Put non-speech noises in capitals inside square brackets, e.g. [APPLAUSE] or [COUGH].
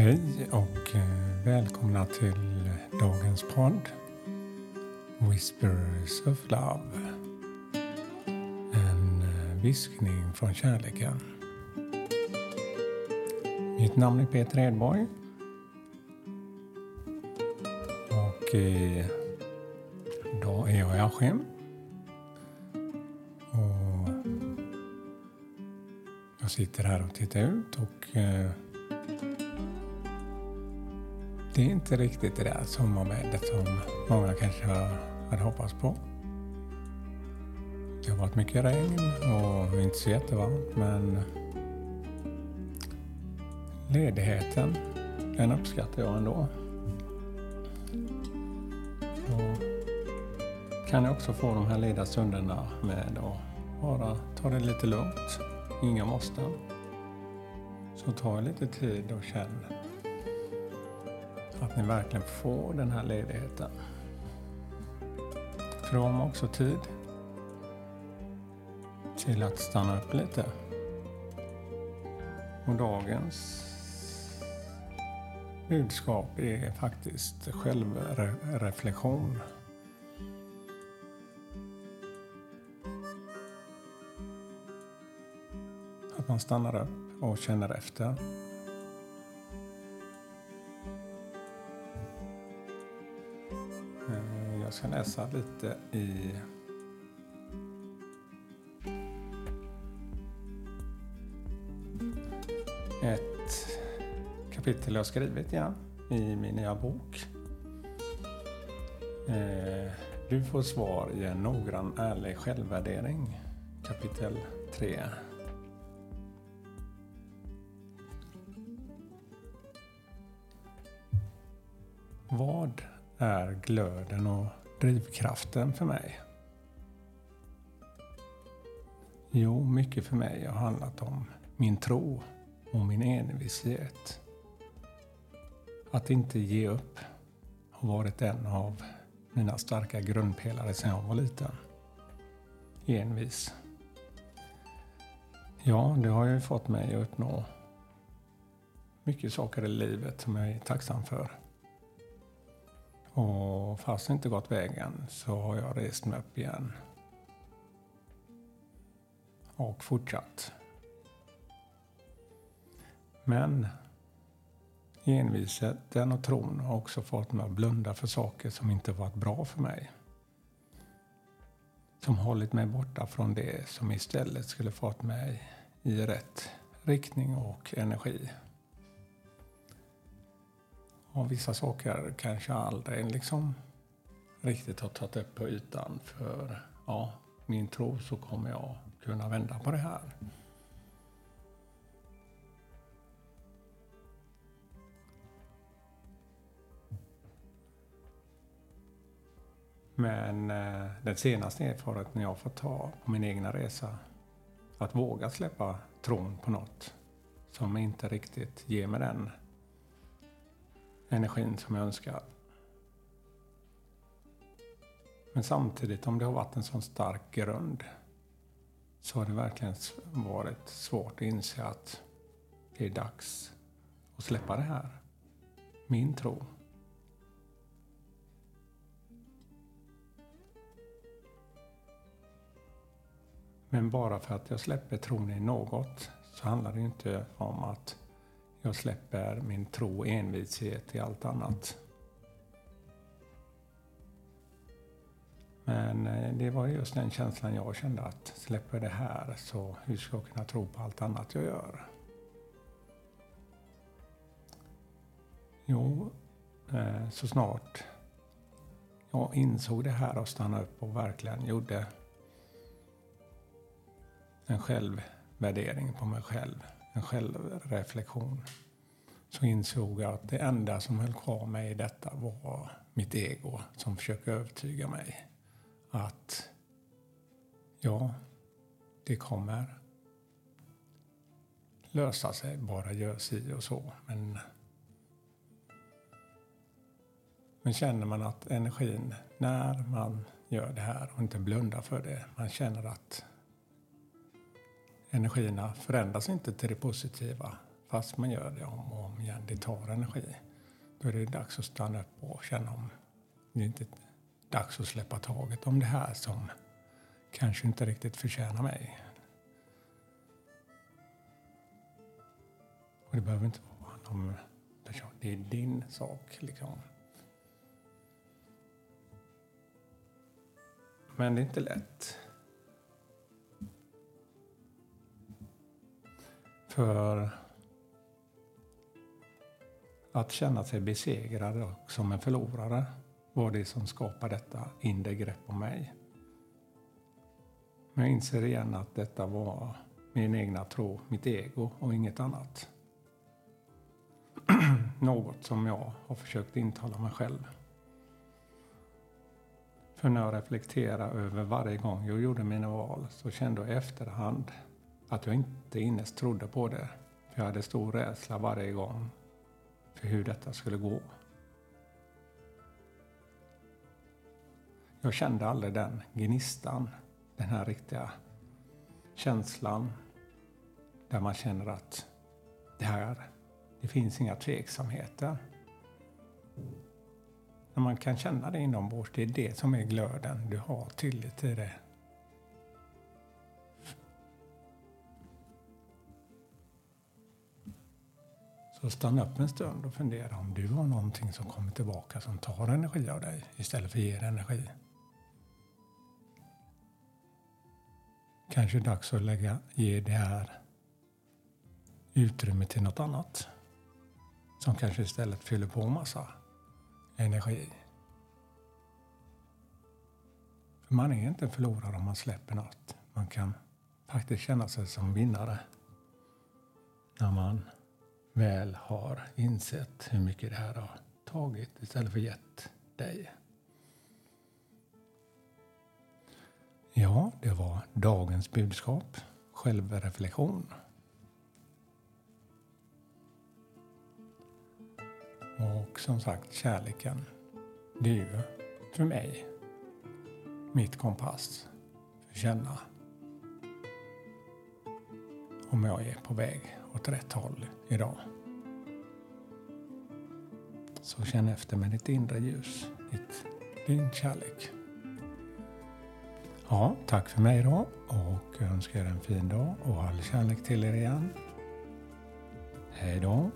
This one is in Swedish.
Hej och eh, välkomna till dagens podd Whispers of Love. En eh, viskning från kärleken. Mitt namn är Peter Edborg. Och eh, idag är jag i Askim. Och jag sitter här och tittar ut och det är inte riktigt det där sommarvädret som många kanske hade hoppats på. Det har varit mycket regn och inte så jättevarmt men ledigheten, den uppskattar jag ändå. Då kan jag också få de här lediga stunderna med att bara ta det lite lugnt. Inga måsten. Så ta lite tid och känn att ni verkligen får den här ledigheten. För då har man också tid till att stanna upp lite. Och dagens budskap är faktiskt självreflektion. Att man stannar upp och känner efter. Jag ska läsa lite i ett kapitel jag skrivit ja, i min nya bok. Eh, du får svar i en noggrann ärlig självvärdering. Kapitel 3. Vad är glöden och drivkraften för mig? Jo, mycket för mig har handlat om min tro och min envishet. Att inte ge upp har varit en av mina starka grundpelare sedan jag var liten. Envis. Ja, det har ju fått mig att uppnå mycket saker i livet som jag är tacksam för. Och fast det inte gått vägen så har jag rest mig upp igen. Och fortsatt. Men envisheten och tron har också fått mig att blunda för saker som inte varit bra för mig. Som hållit mig borta från det som istället skulle fått mig i rätt riktning och energi. Och vissa saker kanske aldrig liksom riktigt har tagit upp på ytan. För ja, min tro så kommer jag kunna vända på det här. Men eh, den senaste erfarenheten jag fått ta på min egna resa, att våga släppa tron på något som inte riktigt ger mig den energin som jag önskar. Men samtidigt, om det har varit en sån stark grund, så har det verkligen varit svårt att inse att det är dags att släppa det här. Min tro. Men bara för att jag släpper tron i något så handlar det inte om att jag släpper min tro och envishet i allt annat. Men eh, det var just den känslan jag kände att släpper det här så hur ska jag kunna tro på allt annat jag gör? Jo, eh, så snart jag insåg det här och stannade upp och verkligen gjorde en självvärdering på mig själv en självreflektion så insåg jag att det enda som höll kvar mig i detta var mitt ego som försöker övertyga mig att ja, det kommer lösa sig, bara gör si och så. Men, men känner man att energin, när man gör det här och inte blundar för det, man känner att energierna förändras inte till det positiva fast man gör det om och om igen. Det tar energi. Då är det dags att stanna upp och känna om det är inte dags att släppa taget om det här som kanske inte riktigt förtjänar mig. Och det behöver inte vara någon person. Det är din sak liksom. Men det är inte lätt. För att känna sig besegrad och som en förlorare var det som skapade detta inre grepp om mig. Men jag inser igen att detta var min egna tro, mitt ego och inget annat. [CLEARS THROAT] Något som jag har försökt intala mig själv. För när jag reflekterar över varje gång jag gjorde mina val så kände jag i efterhand att jag inte innerst trodde på det. För jag hade stor rädsla varje gång för hur detta skulle gå. Jag kände aldrig den gnistan, den här riktiga känslan där man känner att det här, det finns inga tveksamheter. När man kan känna det inombords, det är det som är glöden. Du har tillit till det. Så stanna upp en stund och fundera om du har någonting som kommer tillbaka som tar energi av dig istället för att ge dig energi. Kanske är dags att lägga, ge det här utrymme till något annat. Som kanske istället fyller på massa energi. För man är inte en förlorare om man släpper något. Man kan faktiskt känna sig som vinnare när man väl har insett hur mycket det här har tagit istället för gett dig. Ja, det var dagens budskap. Självreflektion. Och som sagt, kärleken, det är ju för mig mitt kompass för att känna om jag är på väg åt rätt håll idag. Så känn efter med ditt inre ljus, ditt, din kärlek. Ja, tack för mig då och önskar er en fin dag och all kärlek till er igen. Hej då!